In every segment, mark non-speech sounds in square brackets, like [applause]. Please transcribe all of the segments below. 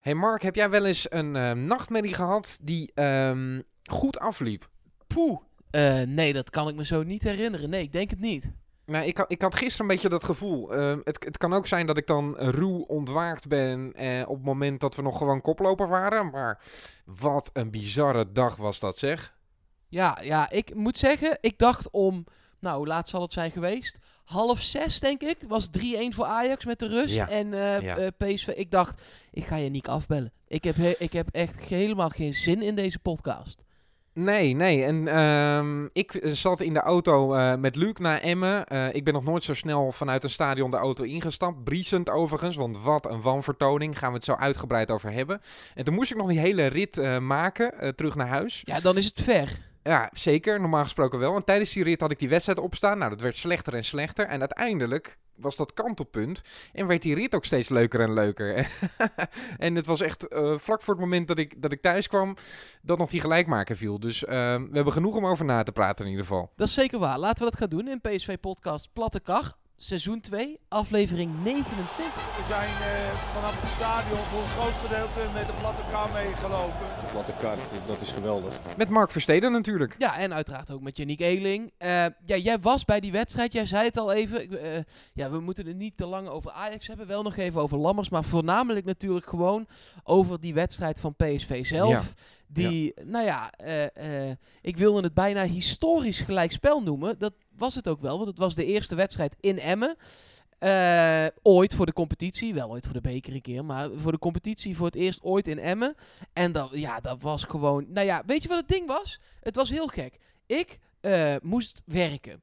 Hey Mark, heb jij wel eens een uh, nachtmerrie gehad die um, goed afliep? Poeh, uh, nee, dat kan ik me zo niet herinneren. Nee, ik denk het niet. Nou, ik, had, ik had gisteren een beetje dat gevoel. Uh, het, het kan ook zijn dat ik dan ruw ontwaakt ben eh, op het moment dat we nog gewoon koploper waren. Maar wat een bizarre dag was dat, zeg. Ja, ja, ik moet zeggen, ik dacht om, nou, hoe laat zal het zijn geweest? Half zes, denk ik. was 3-1 voor Ajax met de rust. En uh, PSV. Ik dacht, ik ga je niet afbellen. Ik heb, ik heb echt helemaal geen zin in deze podcast. Nee, nee. En uh, ik zat in de auto uh, met Luc naar Emmen. Uh, ik ben nog nooit zo snel vanuit een stadion de auto ingestapt. Briesend overigens, want wat een wanvertoning. Gaan we het zo uitgebreid over hebben. En toen moest ik nog die hele rit maken, terug naar huis. Ja, dan is het ver. Ja, zeker. Normaal gesproken wel. En tijdens die rit had ik die wedstrijd opstaan. Nou, dat werd slechter en slechter. En uiteindelijk was dat kantelpunt. En werd die rit ook steeds leuker en leuker. [laughs] en het was echt uh, vlak voor het moment dat ik, dat ik thuis kwam, dat nog die gelijkmaker viel. Dus uh, we hebben genoeg om over na te praten in ieder geval. Dat is zeker waar. Laten we dat gaan doen in PSV Podcast Platte Kar seizoen 2, aflevering 29. We zijn uh, vanaf het stadion voor een groot gedeelte met de platte kar meegelopen. De platte kar, dat is geweldig. Met Mark Versteden natuurlijk. Ja, en uiteraard ook met Janiek Eeling. Uh, ja, jij was bij die wedstrijd, jij zei het al even. Uh, ja, we moeten het niet te lang over Ajax hebben, wel nog even over Lammers. Maar voornamelijk natuurlijk gewoon over die wedstrijd van PSV zelf. Ja. Die, nou ja, ik wilde het bijna historisch gelijkspel noemen. Dat was het ook wel, want het was de eerste wedstrijd in Emmen. Uh, ooit voor de competitie, wel ooit voor de beker een keer, maar voor de competitie voor het eerst ooit in Emmen. En dat, ja, dat was gewoon, nou ja, weet je wat het ding was? Het was heel gek. Ik uh, moest werken.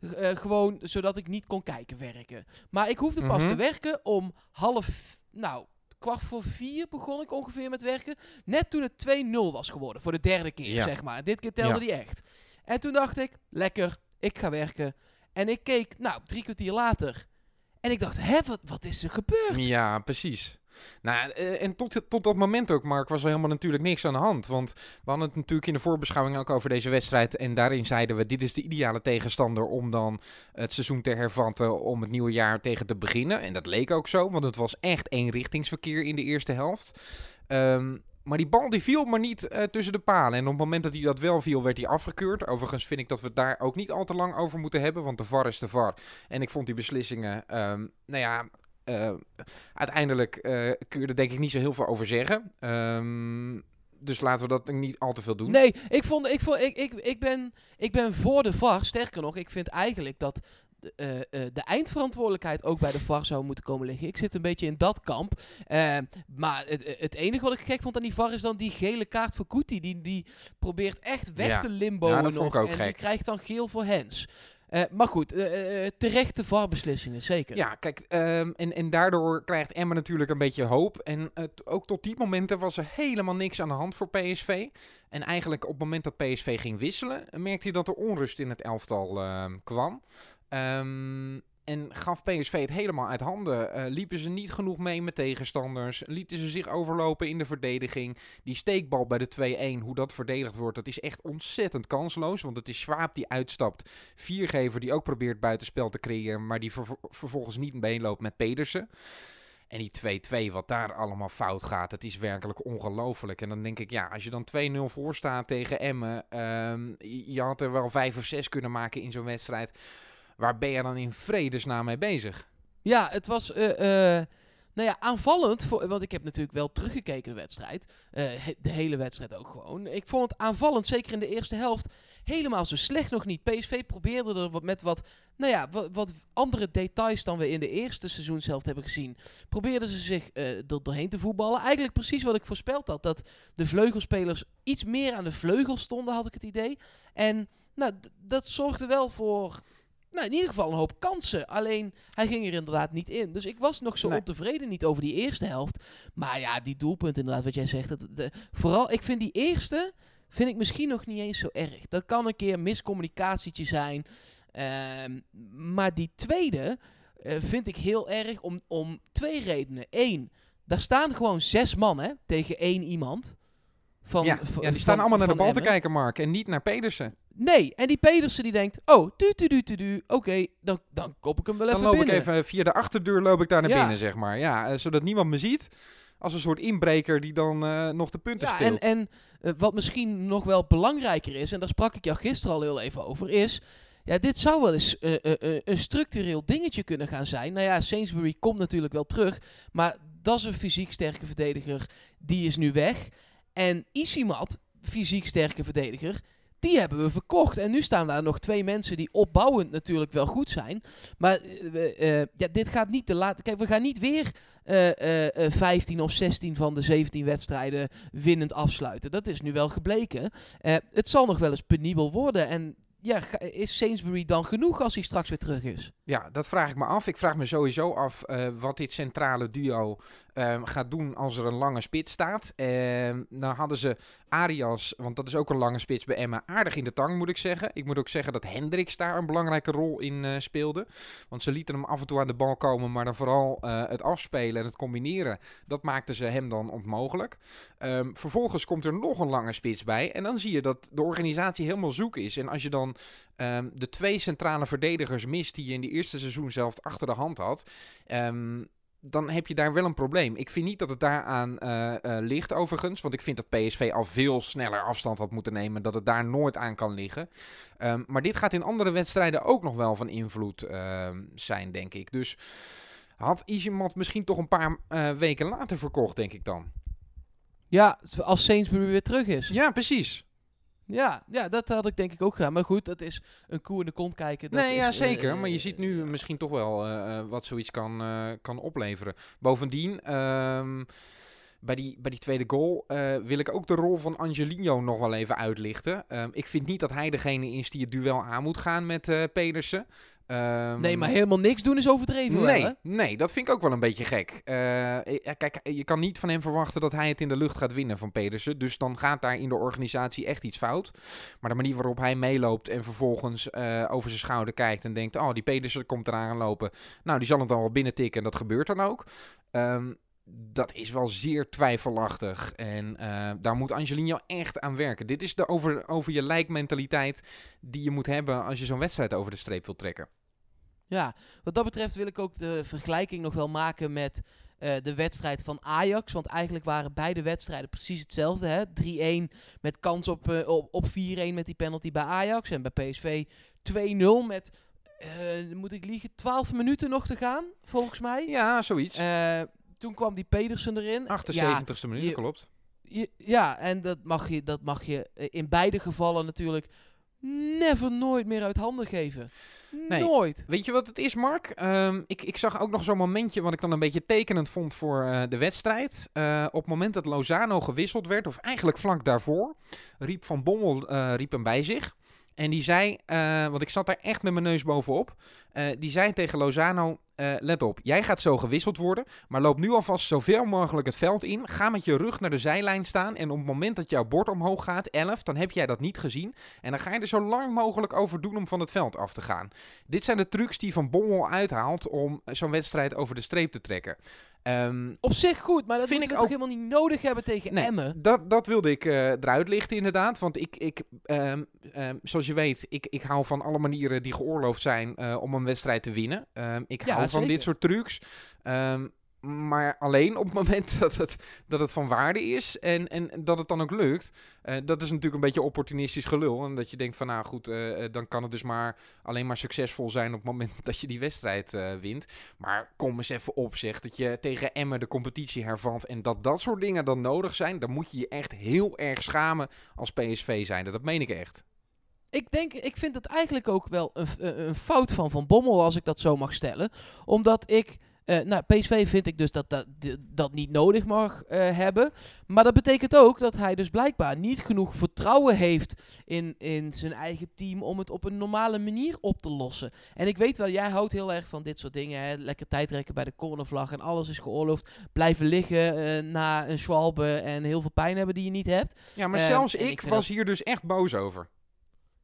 Uh, gewoon zodat ik niet kon kijken werken. Maar ik hoefde pas mm -hmm. te werken om half, nou, kwart voor vier begon ik ongeveer met werken. Net toen het 2-0 was geworden, voor de derde keer, ja. zeg maar. Dit keer telde ja. die echt. En toen dacht ik, lekker, ik ga werken. En ik keek, nou, drie kwartier later. En ik dacht, hè, wat, wat is er gebeurd? Ja, precies. Nou, en tot, tot dat moment ook, Mark, was er helemaal natuurlijk niks aan de hand. Want we hadden het natuurlijk in de voorbeschouwing ook over deze wedstrijd. En daarin zeiden we, dit is de ideale tegenstander om dan het seizoen te hervatten om het nieuwe jaar tegen te beginnen. En dat leek ook zo, want het was echt eenrichtingsverkeer in de eerste helft. Um, maar die bal die viel maar niet uh, tussen de palen. En op het moment dat hij dat wel viel, werd hij afgekeurd. Overigens vind ik dat we het daar ook niet al te lang over moeten hebben. Want de VAR is de VAR. En ik vond die beslissingen, um, nou ja, uh, uiteindelijk uh, kun je er denk ik niet zo heel veel over zeggen. Um, dus laten we dat niet al te veel doen. Nee, ik, vond, ik, vond, ik, ik, ik, ben, ik ben voor de VAR. Sterker nog, ik vind eigenlijk dat uh, uh, de eindverantwoordelijkheid ook bij de VAR zou moeten komen liggen. Ik zit een beetje in dat kamp. Uh, maar het, het, enige wat ik gek vond aan die VAR is dan die gele kaart voor Kuti. Die, die probeert echt weg ja. te limboen ja, nog. en gek. die krijgt dan geel voor Hens. Uh, maar goed, uh, terechte VAR-beslissingen, zeker. Ja, kijk, um, en, en daardoor krijgt Emma natuurlijk een beetje hoop. En ook tot die momenten was er helemaal niks aan de hand voor PSV. En eigenlijk op het moment dat PSV ging wisselen, merkte je dat er onrust in het elftal ehm, kwam. Um, en gaf PSV het helemaal uit handen. Uh, liepen ze niet genoeg mee met tegenstanders. Lieten ze zich overlopen in de verdediging. Die steekbal bij de 2-1, hoe dat verdedigd wordt, dat is echt ontzettend kansloos. Want het is Schwab die uitstapt. Viergever die ook probeert buitenspel te creëren. Maar die ver vervolgens niet meeloopt met Pedersen. En die 2-2, wat daar allemaal fout gaat, het is werkelijk ongelooflijk. En dan denk ik, ja, als je dan 2-0 voor staat tegen Emmen, um, je had er wel 5 of 6 kunnen maken in zo'n wedstrijd. Waar ben je dan in vredesnaam mee bezig? Ja, het was... Uh, uh, nou ja, aanvallend, voor, want ik heb natuurlijk wel teruggekeken de wedstrijd. Uh, de hele wedstrijd ook gewoon. Ik vond het aanvallend, zeker in de eerste helft, helemaal zo slecht nog niet. PSV probeerde er wat, met wat, nou ja, wat, andere details dan we in de eerste seizoenshelft hebben gezien. Probeerden ze zich er doorheen te voetballen. Eigenlijk precies wat ik voorspeld had. Dat de vleugelspelers iets meer aan de vleugel stonden, had ik het idee. En nou, dat zorgde wel voor nou, in ieder geval een hoop kansen. Alleen hij ging er inderdaad niet in. Dus ik was nog zo nee. ontevreden niet over die eerste helft. Maar ja, die doelpunt inderdaad, wat jij zegt. Dat, de, vooral, ik vind die eerste, vind ik misschien nog niet eens zo erg. Dat kan een keer miscommunicatietje zijn. Uh, maar die tweede uh, vind ik heel erg om, om twee redenen. Eén, daar staan gewoon zes man hè, tegen één iemand. Van, ja, ja, die staan allemaal naar de bal Emmen. te kijken, Mark. En niet naar Pedersen. Nee, en die Pedersen die denkt, oh, tu tu tu tu tu, oké, okay, dan, dan kop ik hem wel dan even loop binnen. ik even via de achterdeur loop ik daar naar ja. binnen, zeg maar. Ja, uh, zodat niemand me ziet. als een soort inbreker die dan eh, nog de punten Ja, speelt. en, en eh, wat misschien nog wel belangrijker is, en daar sprak ik jou gisteren al heel even over, is... Ja, dit zou wel eens eh, eh, eh, een structureel dingetje kunnen gaan zijn. Nou ja, Sainsbury komt natuurlijk wel terug. Maar dat is een fysiek sterke verdediger. Die is nu weg. En Isimat, fysiek sterke verdediger, die hebben we verkocht. En nu staan daar nog twee mensen die opbouwend natuurlijk wel goed zijn. Maar eh, eh, ja, dit gaat niet de laatste. Kijk, we gaan niet weer eh, eh, 15 of 16 van de 17 wedstrijden winnend afsluiten. Dat is nu wel gebleken. Het zal nog wel eens penibel worden. En ja, is Sainsbury dan genoeg als hij straks weer terug is? Ja, dat vraag ik me af. Ik vraag me sowieso af wat dit centrale duo ehm, gaat doen als er een lange spits staat. Ehm nou hadden ze Arias, want dat is ook een lange spits bij Emma, aardig in de tang moet ik zeggen. Ik moet ook zeggen dat Hendricks daar een belangrijke rol in eh, speelde. Want ze lieten hem af en toe aan de bal komen, maar dan vooral eh, het afspelen en het combineren, dat maakte ze hem dan onmogelijk. Ehm, vervolgens komt er nog een lange spits bij en dan zie je dat de organisatie helemaal zoek is. En als je dan de twee centrale verdedigers mist die je in die eerste seizoen zelf achter de hand had, dan heb je daar wel een probleem. Ik vind niet dat het daaraan eh, eh, ligt overigens, want ik vind dat PSV al veel sneller afstand had moeten nemen, dat het daar nooit aan kan liggen. Ehm, maar dit gaat in andere wedstrijden ook nog wel van invloed ehm, zijn, denk ik. Dus had Izimat misschien toch een paar eh, weken later verkocht, denk ik dan. Ja, als Sainsbury weer terug is. Ja, precies. Ja, ja, dat had ik denk ik ook gedaan. Maar goed, dat is een koe in de kont kijken. Dat nee, is, ja, eh, zeker. maar je eh, ziet nu misschien toch wel eh, wat zoiets kan, kan opleveren. Bovendien, ehm, bij, die, bij die tweede goal eh, wil ik ook de rol van Angelino nog wel even uitlichten. Ehm, ik vind niet dat hij degene is die het duel aan moet gaan met eh, Pedersen. Ehm, Nee, maar helemaal niks doen is overdreven wel? Nee, nee, dat vind ik ook wel een beetje gek. Eh, kijk, je kan niet van hem verwachten dat hij het in de lucht gaat winnen van Pedersen. Dus dan gaat daar in de organisatie echt iets fout. Maar de manier waarop hij meeloopt en vervolgens over zijn schouder kijkt en denkt... oh, die Pedersen komt eraan lopen. Nou, die zal het dan wel binnen tikken en dat gebeurt dan ook. Ehm, dat is wel zeer twijfelachtig. En eh, daar moet Angelino echt aan werken. Dit is de over, over je lijkmentaliteit die je moet hebben als je zo'n wedstrijd over de streep wilt trekken. Ja, wat dat betreft wil ik ook de vergelijking nog wel maken met eh, de wedstrijd van Ajax. Want eigenlijk waren beide wedstrijden precies hetzelfde. hè. 3-1 met kans op, eh, op, op 4-1 met die penalty bij Ajax. En bij PSV 2-0 met, moet ik liegen, 12 minuten nog te gaan, volgens mij. Ja, zoiets. Eh, toen kwam die Pedersen erin. 78ste minuut, je- klopt. Ja, ja, en dat mag je, dat mag je eh, in beide gevallen natuurlijk never nooit meer uit handen geven. Nee. Nooit. Weet je wat het is, Mark? Ehm, ik, ik zag ook nog zo'n momentje wat ik dan een beetje tekenend vond voor eh, de wedstrijd. Eh, op het moment dat Lozano gewisseld werd, of eigenlijk vlak daarvoor, riep Van Bommel eh, riep hem bij zich. En die zei, want ik zat daar echt met mijn neus bovenop. die zei tegen Lozano, eh, let op, jij gaat zo gewisseld worden. Maar loop nu alvast zoveel mogelijk het veld in. Ga met je rug naar de zijlijn staan. En op het moment dat jouw bord omhoog gaat, 11, dan heb jij dat niet gezien. En dan ga je er zo lang mogelijk over doen om van het veld af te gaan. Dit zijn de trucs die Van Bommel uithaalt om zo'n wedstrijd over de streep te trekken. Ehm, Op zich goed, maar dat Vind ik ik toch ook- helemaal niet nodig hebben tegen Nee, Emmen. Dat, dat wilde ik eh, eruit lichten, inderdaad. Want ik, ik ehm, ehm, zoals je weet, ik, ik hou van alle manieren die geoorloofd zijn eh, om een wedstrijd te winnen. Ik Ja, hou van zeker. dit soort trucs. Maar alleen op het moment [laughs] dat het, dat het van waarde is en, en dat het dan ook lukt. eh, dat is natuurlijk een beetje opportunistisch gelul. En dat je denkt van nou goed, eh, eh, dan kan het dus maar alleen maar succesvol zijn op het moment [laughs] dat je die wedstrijd wint. Maar kom eens even op zeg, dat je tegen Emmen de competitie hervalt en dat dat soort dingen dan nodig zijn. Dan moet je je echt heel erg schamen als PSV zijnde. Dat meen ik echt. Ik denk, ik vind het eigenlijk ook wel een een fout van Van Bommel, als ik dat zo mag stellen. Omdat ik, eh, nou, PSV vind ik dus dat dat, dat niet nodig mag eh, hebben. Maar dat betekent ook dat hij dus blijkbaar niet genoeg vertrouwen heeft in, in zijn eigen team om het op een normale manier op te lossen. En ik weet wel, jij houdt heel erg van dit soort dingen. Hè? Lekker tijdrekken bij de cornervlag en alles is geoorloofd. Blijven liggen eh, na een schwalbe en heel veel pijn hebben die je niet hebt. Ja, maar zelfs ik was hier dus echt boos over.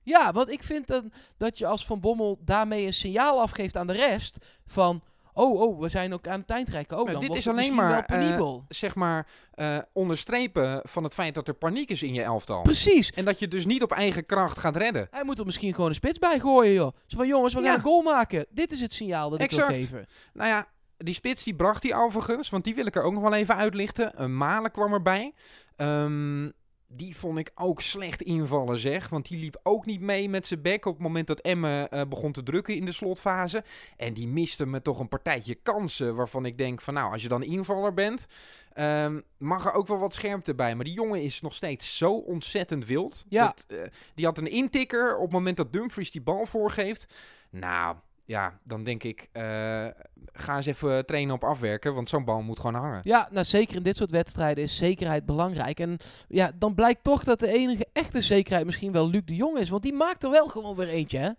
Ja, want ik vind dat, dat je als Van Bommel daarmee een signaal afgeeft aan de rest van... Oh, oh, we zijn ook aan het eindrekken. Oh, Maar dan dit is alleen maar, eh. Zeg maar eh, onderstrepen van het feit dat er paniek is in je elftal. Precies. En dat je dus niet op eigen kracht gaat redden. Hij moet er misschien gewoon een spits bij gooien, joh. Zo van, jongens, we gaan Ja. een goal maken. Dit is het signaal dat ik Exact. wil geven. Nou ja, die spits die bracht hij overigens, want die wil ik er ook nog wel even uitlichten. Een Malen kwam erbij. Ehm, die vond ik ook slecht invallen, zeg. Want die liep ook niet mee met zijn bek op het moment dat Emme eh, begon te drukken in de slotfase. En die miste me toch een partijtje kansen waarvan ik denk van nou, als je dan invaller bent, ehm, mag er ook wel wat scherpte bij. Maar die jongen is nog steeds zo ontzettend wild. Ja. Dat, eh, die had een intikker op het moment dat Dumfries die bal voorgeeft. Nou, ja, dan denk ik, eh, ga eens even trainen op afwerken, want zo'n bal moet gewoon hangen. Ja, nou zeker in dit soort wedstrijden is zekerheid belangrijk. En ja, dan blijkt toch dat de enige echte zekerheid misschien wel Luc de Jong is. Want die maakt er wel gewoon weer eentje, hè?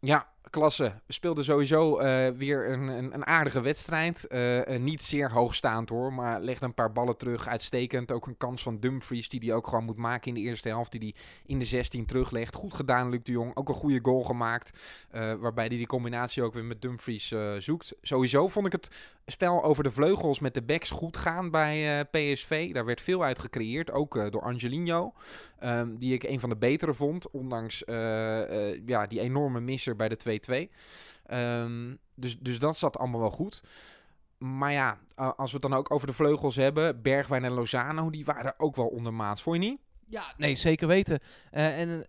Ja, klasse. We speelden sowieso eh, weer een, een, een aardige wedstrijd. Eh, niet zeer hoogstaand hoor, maar legde een paar ballen terug. Uitstekend. Ook een kans van Dumfries die hij ook gewoon moet maken in de eerste helft. Die hij in de 16 teruglegt. Goed gedaan, Luc de Jong. Ook een goede goal gemaakt. eh, waarbij hij die combinatie ook weer met Dumfries zoekt. Sowieso vond ik het spel over de vleugels met de backs goed gaan bij eh, PSV. Daar werd veel uit gecreëerd. Ook eh, door Angelino. Ehm, die ik een van de betere vond. Ondanks eh, ja, die enorme misser bij de 2-2. Ehm, dus, dus dat zat allemaal wel goed. Maar ja, als we het dan ook over de vleugels hebben. Bergwijn en Lozano, die waren ook wel ondermaats. Vond je niet? Ja, nee, zeker weten. En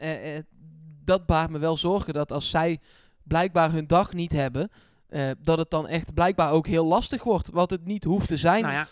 dat baart me wel zorgen dat als zij blijkbaar hun dag niet hebben, eh, dat het dan echt blijkbaar ook heel lastig wordt. Wat het niet hoeft te zijn. Nou ja.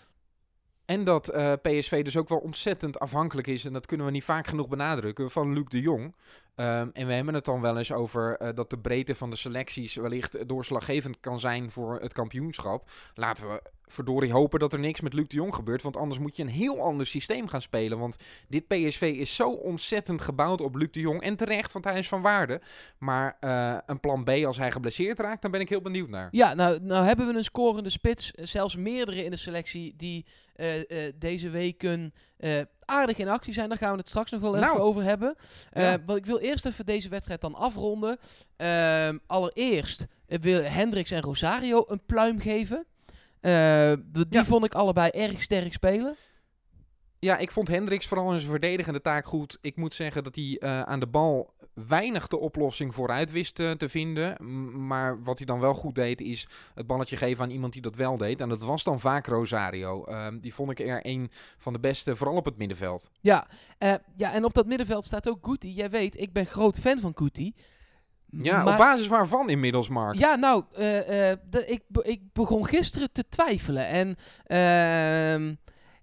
En dat eh, PSV dus ook wel ontzettend afhankelijk is, en dat kunnen we niet vaak genoeg benadrukken, van Luc de Jong. Ehm, en we hebben het dan wel eens over eh, dat de breedte van de selecties wellicht doorslaggevend kan zijn voor het kampioenschap. Laten we verdorie hopen dat er niks met Luc de Jong gebeurt, want anders moet je een heel ander systeem gaan spelen. Want dit PSV is zo ontzettend gebouwd op Luc de Jong, en terecht, want hij is van waarde. Maar eh, een plan B als hij geblesseerd raakt, dan ben ik heel benieuwd naar. Ja, nou, nou hebben we een scorende spits. eh, Zelfs meerdere in de selectie die eh, eh, deze weken eh, aardig in actie zijn. Daar gaan we het straks nog wel even Nou. over hebben. Ja. Want ik wil eerst even deze wedstrijd dan afronden. Ehm, allereerst wil Hendricks en Rosario een pluim geven. Eh, die Ja. vond ik allebei erg sterk spelen. Ja, ik vond Hendricks vooral in zijn verdedigende taak goed. Ik moet zeggen dat hij aan de bal weinig de oplossing vooruit wist eh, te vinden. Maar wat hij dan wel goed deed, is het balletje geven aan iemand die dat wel deed. En dat was dan vaak Rosario. Ehm, die vond ik er een van de beste, vooral op het middenveld. Ja, eh, ja, en op dat middenveld staat ook Guti. Jij weet, ik ben groot fan van Guti. Ja, Maar- op basis waarvan inmiddels, Mark? Ja, nou, de, ik, be- ik begon gisteren te twijfelen. En,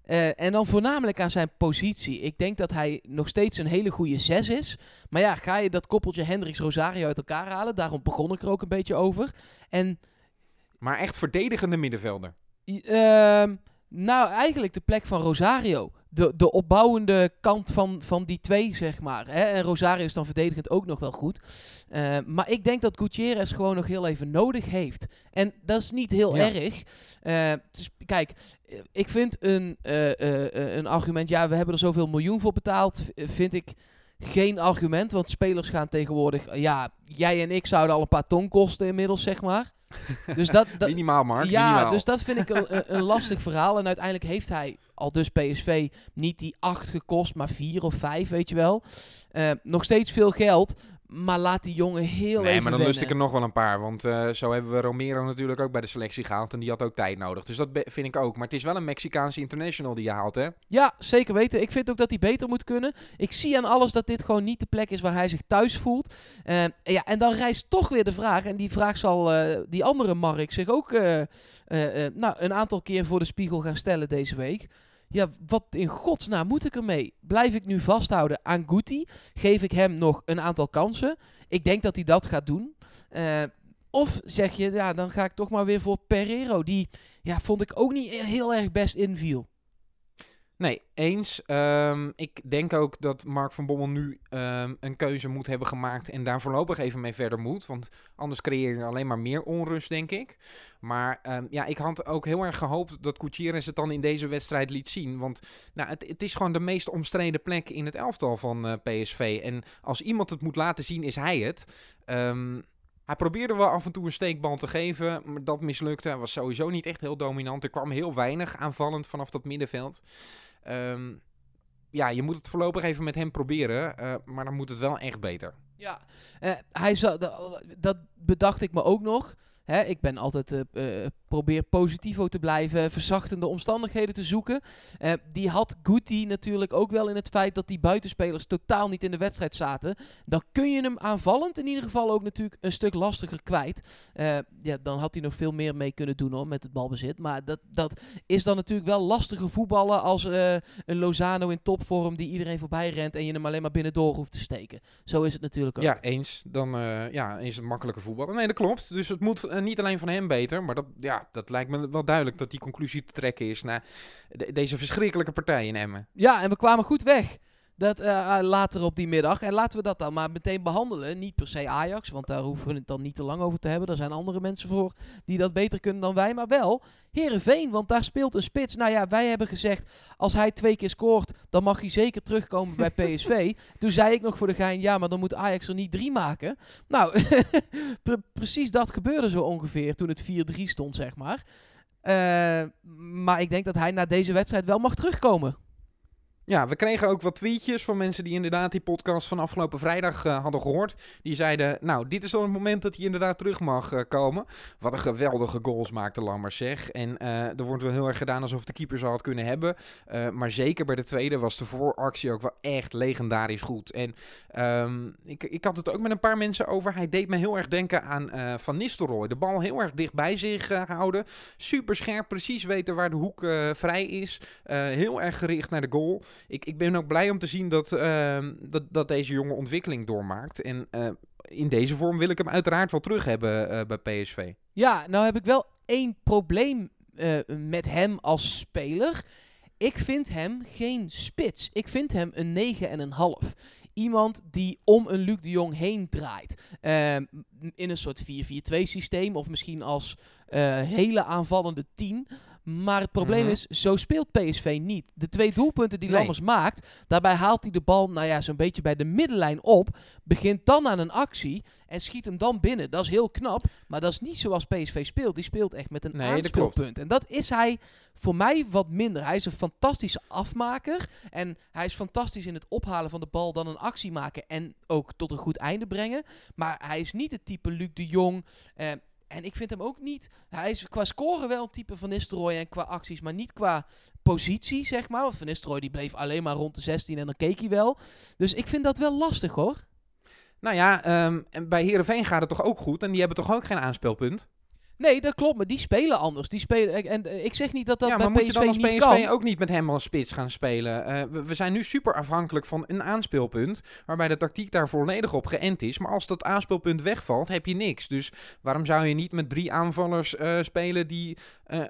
eh, en dan voornamelijk aan zijn positie. Ik denk dat hij nog steeds een hele goede zes is. Maar ja, ga je dat koppeltje Hendricks-Rosario uit elkaar halen? Daarom begon ik er ook een beetje over. En Maar echt verdedigende middenvelder. ehm, nou, eigenlijk de plek van Rosario. De, de opbouwende kant van, van die twee, zeg maar. Hè? En Rosario is dan verdedigend ook nog wel goed. Eh, maar ik denk dat Gutierrez gewoon nog heel even nodig heeft. En dat is niet heel Ja. erg. Eh, kijk, eh, ik vind een, een argument... Ja, we hebben er zoveel miljoen voor betaald. vind ik geen argument. Want spelers gaan tegenwoordig... ja, jij en ik zouden al een paar ton kosten inmiddels, zeg maar. [laughs] Dus dat, dat, Minimaal, Mark. ja, minimaal. dus dat vind ik een, een lastig verhaal. En uiteindelijk heeft hij al dus PSV niet die acht gekost, maar vier of vijf, weet je wel. Eh, nog steeds veel geld, maar laat die jongen heel Nee, even maar dan lust ik er nog wel een paar. Want eh, zo hebben we Romero natuurlijk ook bij de selectie gehaald. En die had ook tijd nodig. Dus dat vind ik ook. Maar het is wel een Mexicaanse international die je haalt, hè? Ja, zeker weten. Ik vind ook dat hij beter moet kunnen. Ik zie aan alles dat dit gewoon niet de plek is waar hij zich thuis voelt. Eh, en ja, en dan rijst toch weer de vraag, en die vraag zal eh, die andere Mark zich ook nou, een aantal keer voor de spiegel gaan stellen deze week. Ja, wat in godsnaam moet ik ermee? Blijf ik nu vasthouden aan Guti? Geef ik hem nog een aantal kansen? Ik denk dat hij dat gaat doen. Eh, of zeg je, ja, dan ga ik toch maar weer voor Pereiro. Die ja, vond ik ook niet heel erg best inviel. Nee, eens. Ehm, ik denk ook dat Mark van Bommel nu ehm, een keuze moet hebben gemaakt en daar voorlopig even mee verder moet. Want anders creëer je alleen maar meer onrust, denk ik. Maar ehm, ja, ik had ook heel erg gehoopt dat Gutierrez het dan in deze wedstrijd liet zien. Want nou, het, het is gewoon de meest omstreden plek in het elftal van eh, PSV. En als iemand het moet laten zien, is hij het. Hij probeerde wel af en toe een steekbal te geven, maar dat mislukte. Hij was sowieso niet echt heel dominant. Er kwam heel weinig aanvallend vanaf dat middenveld. Ehm, ja, je moet het voorlopig even met hem proberen, eh, maar dan moet het wel echt beter. Ja, eh, hij da- dat bedacht ik me ook nog. Hè, ik ben altijd eh, probeer positivo te blijven, verzachtende omstandigheden te zoeken. Eh, die had Guti natuurlijk ook wel in het feit dat die buitenspelers totaal niet in de wedstrijd zaten. Dan kun je hem aanvallend in ieder geval ook natuurlijk een stuk lastiger kwijt. Ja, dan had hij nog veel meer mee kunnen doen hoor, met het balbezit. Maar dat, dat is dan natuurlijk wel lastiger voetballen als een Lozano in topvorm die iedereen voorbij rent en je hem alleen maar binnendoor hoeft te steken. Zo is het natuurlijk ook. Ja, eens. Dan ja, is het makkelijker voetballen. Nee, dat klopt. Dus het moet eh, niet alleen van hem beter. Maar dat, ja, dat lijkt me wel duidelijk dat die conclusie te trekken is na de- deze verschrikkelijke partij in Emmen. Ja, en we kwamen goed weg. Dat, eh, later op die middag. En laten we dat dan maar meteen behandelen. Niet per se Ajax, want daar hoeven we het dan niet te lang over te hebben. Er zijn andere mensen voor die dat beter kunnen dan wij. Maar wel Herenveen, want daar speelt een spits. Nou ja, wij hebben gezegd, als hij twee keer scoort, dan mag hij zeker terugkomen bij [laughs] PSV. Toen zei ik nog voor de gein, ja, maar dan moet Ajax er niet drie maken. Nou, [laughs] pre- precies dat gebeurde zo ongeveer toen het 4-3 stond, zeg maar. Eh, maar ik denk dat hij na deze wedstrijd wel mag terugkomen. Ja, we kregen ook wat tweetjes van mensen die inderdaad die podcast van afgelopen vrijdag eh, hadden gehoord. Die zeiden, nou, dit is dan het moment dat hij inderdaad terug mag eh, komen. Wat een geweldige goals maakte Lammers, zeg. En eh, er wordt wel heel erg gedaan alsof de keeper ze had kunnen hebben. Maar zeker bij de tweede was de vooractie ook wel echt legendarisch goed. En ehm, ik, ik had het ook met een paar mensen over. Hij deed me heel erg denken aan Van Nistelrooy. De bal heel erg dicht bij zich houden. Super scherp, precies weten waar de hoek vrij is. Heel erg gericht naar de goal. Ik, ik ben ook blij om te zien dat, ehm, dat, dat deze jongen ontwikkeling doormaakt. En eh, in deze vorm wil ik hem uiteraard wel terug hebben eh, bij PSV. Ja, nou heb ik wel één probleem eh, met hem als speler. Ik vind hem geen spits. Ik vind hem een 9 en een half. Iemand die om een Luc de Jong heen draait. Ehm, in een soort 4-4-2 systeem. Of misschien als hele aanvallende 10. Maar het probleem Mhm. is, zo speelt PSV niet. De twee doelpunten die Nee. Lammers maakt, daarbij haalt hij de bal, nou ja, zo'n beetje bij de middenlijn op. Begint dan aan een actie en schiet hem dan binnen. Dat is heel knap, maar dat is niet zoals PSV speelt. Die speelt echt met een Nee, dat aanspeelpunt. En dat is hij voor mij wat minder. Hij is een fantastische afmaker. En hij is fantastisch in het ophalen van de bal, dan een actie maken en ook tot een goed einde brengen. Maar hij is niet het type Luc de Jong. eh, en ik vind hem ook niet. Hij is qua scoren wel een type van Nistelrooy en qua acties, maar niet qua positie, zeg maar. Want Van Nistelrooy die bleef alleen maar rond de 16 en dan keek hij wel. Dus ik vind dat wel lastig hoor. Nou ja, ehm, en bij Herenveen gaat het toch ook goed. En die hebben toch ook geen aanspeelpunt. Nee, dat klopt, maar die spelen anders. Die spelen, en eh, ik zeg niet dat dat ja, bij maar moet je dan als PSV ook niet met hem als spits gaan spelen? Eh, we, we zijn nu super afhankelijk van een aanspeelpunt, waarbij de tactiek daar volledig op geënt is. Maar als dat aanspeelpunt wegvalt, heb je niks. Dus waarom zou je niet met drie aanvallers eh, spelen die eh,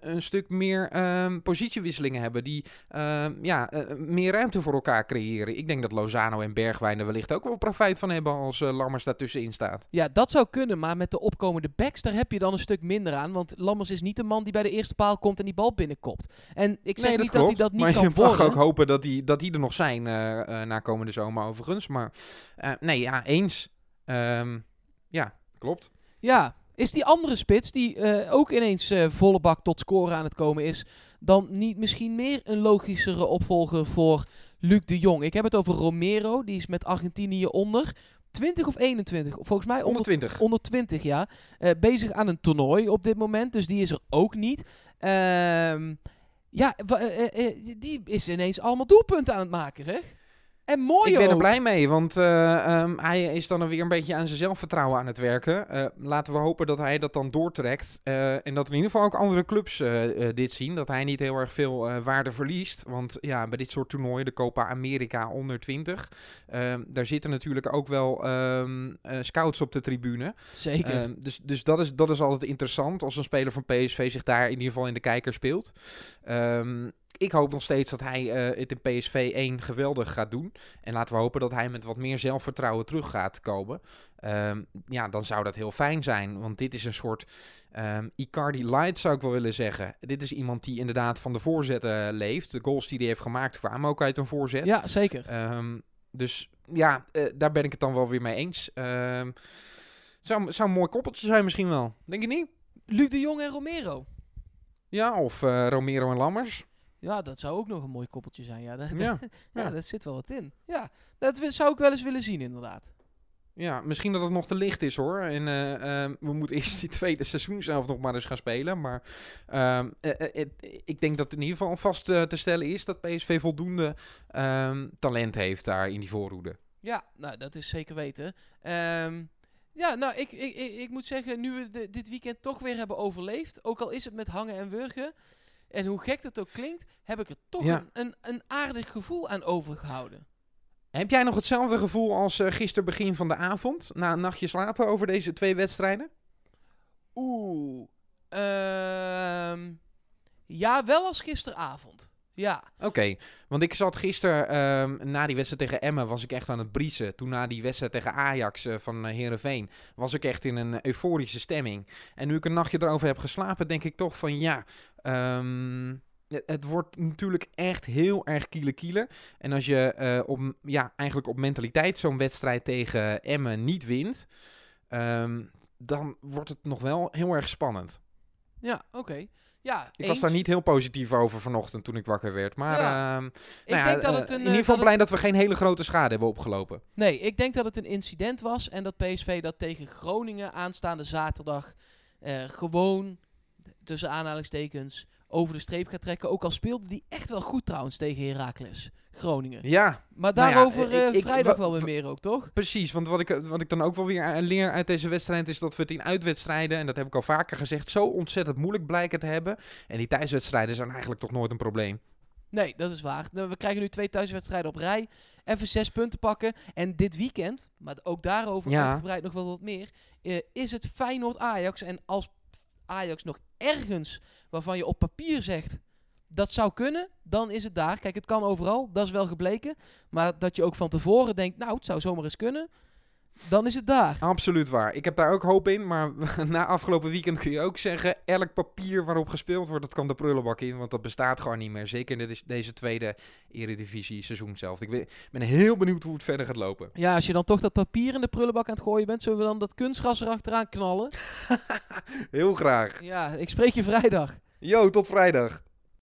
een, stuk meer ehm, positiewisselingen hebben, die ehm, ja, eh, meer ruimte voor elkaar creëren? Ik denk dat Lozano en Bergwijn er wellicht ook wel profijt van hebben als eh, Lammers daartussenin staat. Ja, dat zou kunnen, maar met de opkomende backs, daar heb je dan een stuk minder aan. Want Lammers is niet de man die bij de eerste paal komt en die bal binnenkopt. En ik zeg nee, niet dat hij dat niet maar kan je mag worden. ook hopen dat die, dat die er nog zijn eh, eh, na komende zomer overigens. Maar eh, nee, ja, eens. Ehm, ja, klopt. Ja, is die andere spits, die eh, ook ineens eh, volle bak tot scoren aan het komen is, dan niet misschien meer een logischere opvolger voor Luc de Jong? Ik heb het over Romero, die is met Argentinië onder 20 of 21, volgens mij onder 120. onder 20 ja. Eh, bezig aan een toernooi op dit moment. Dus die is er ook niet. Ehm, ja, eh, eh, die is ineens allemaal doelpunten aan het maken, zeg. En mooi Ik ben er ook. blij mee, want eh, ehm, hij is dan weer een beetje aan zijn zelfvertrouwen aan het werken. Eh, laten we hopen dat hij dat dan doortrekt. eh, en dat in ieder geval ook andere clubs dit zien. Dat hij niet heel erg veel waarde verliest. Want ja, bij dit soort toernooien, de Copa America onder 20, ehm, daar zitten natuurlijk ook wel ehm, eh, scouts op de tribune. Zeker. Dus dus dat, is, dat is altijd interessant als een speler van PSV zich daar in ieder geval in de kijker speelt. Ehm, ik hoop nog steeds dat hij eh, het in PSV 1 geweldig gaat doen. En laten we hopen dat hij met wat meer zelfvertrouwen terug gaat komen. Ehm, ja, dan zou dat heel fijn zijn. Want dit is een soort ehm Icardi light zou ik wel willen zeggen. Dit is iemand die inderdaad van de voorzetten leeft. De goals die hij heeft gemaakt kwamen ook uit een voorzet. ja, zeker. Ehm, dus ja, eh, daar ben ik het dan wel weer mee eens. Zou, zou een mooi koppeltje zijn misschien wel. Denk je niet? Luc de Jong en Romero. Ja, of eh, Romero en Lammers. Ja, dat zou ook nog een mooi koppeltje zijn. Ja, [laughs] daar, Ja. ja, daar zit wel wat in. Ja, dat zou ik wel eens willen zien, inderdaad. Ja, misschien dat het nog te licht is hoor. En eh, ehm, we moeten eerst die tweede seizoen zelf nog maar eens gaan spelen. Maar ehm, eh, eh, ik denk dat in ieder geval vast te stellen is dat PSV voldoende ehm, talent heeft daar in die voorhoede. Ja, nou, dat is zeker weten. Ja, nou, ik, ik, ik, ik moet zeggen, nu we de- dit weekend toch weer hebben overleefd, ook al is het met hangen en wurgen, en hoe gek dat ook klinkt, heb ik er toch Ja. een, een, een aardig gevoel aan overgehouden. Heb jij nog hetzelfde gevoel als eh, gisteren begin van de avond? Na een nachtje slapen over deze twee wedstrijden? Oeh. Ehm, ja, wel als gisteravond. Ja. Oké, want ik zat gisteren ehm, na die wedstrijd tegen Emmen was ik echt aan het briesen. Toen na die wedstrijd tegen Ajax eh, van eh, Heerenveen was ik echt in een euforische stemming. En nu ik een nachtje erover heb geslapen, denk ik toch van ja, ehm, het, het wordt natuurlijk echt heel erg kiele kiele. En als je eh, op, ja, eigenlijk op mentaliteit zo'n wedstrijd tegen Emmen niet wint, ehm, dan wordt het nog wel heel erg spannend. Ja, oké. Ja, Ik was daar niet heel positief over vanochtend toen ik wakker werd. Maar Ja. ehm, Ik nou ja, denk dat eh, het een... in eh, ieder geval blij het- dat we geen hele grote schade hebben opgelopen. Nee, ik denk dat het een incident was en dat PSV dat tegen Groningen aanstaande zaterdag eh, gewoon, tussen aanhalingstekens, over de streep gaat trekken. Ook al speelde die echt wel goed trouwens tegen Heracles, Groningen. Ja, Maar Nou ja, daarover ik- eh, ik- vrijdag wel weer meer ook, toch? precies. Want wat ik, wat ik dan ook wel weer eh, leer uit deze wedstrijd is dat we het in uitwedstrijden, en dat heb ik al vaker gezegd, zo ontzettend moeilijk blijken te hebben. En die thuiswedstrijden zijn eigenlijk toch nooit een probleem. Nee, dat is waar. Nou, We krijgen nu twee thuiswedstrijden op rij. Even zes punten pakken. En dit weekend, maar ook daarover Ja. uitgebreid nog wel wat meer, eh, is het Feyenoord-Ajax. En als Ajax nog ergens waarvan je op papier zegt dat zou kunnen, dan is het daar. Kijk, het kan overal, dat is wel gebleken. Maar dat je ook van tevoren denkt, nou, het zou zomaar eens kunnen, dan is het daar. Absoluut waar. Ik heb daar ook hoop in, maar [laughs] na afgelopen weekend kun je ook zeggen, elk papier waarop gespeeld wordt, dat kan de prullenbak in, want dat bestaat gewoon niet meer. Zeker in deze tweede eredivisie seizoen zelf. Ik ben, ben heel benieuwd hoe het verder gaat lopen. Ja, als je dan toch dat papier in de prullenbak aan het gooien bent, zullen we dan dat kunstgras erachteraan knallen? [laughs] Heel graag. Ja, ik spreek je vrijdag. Yo, tot vrijdag.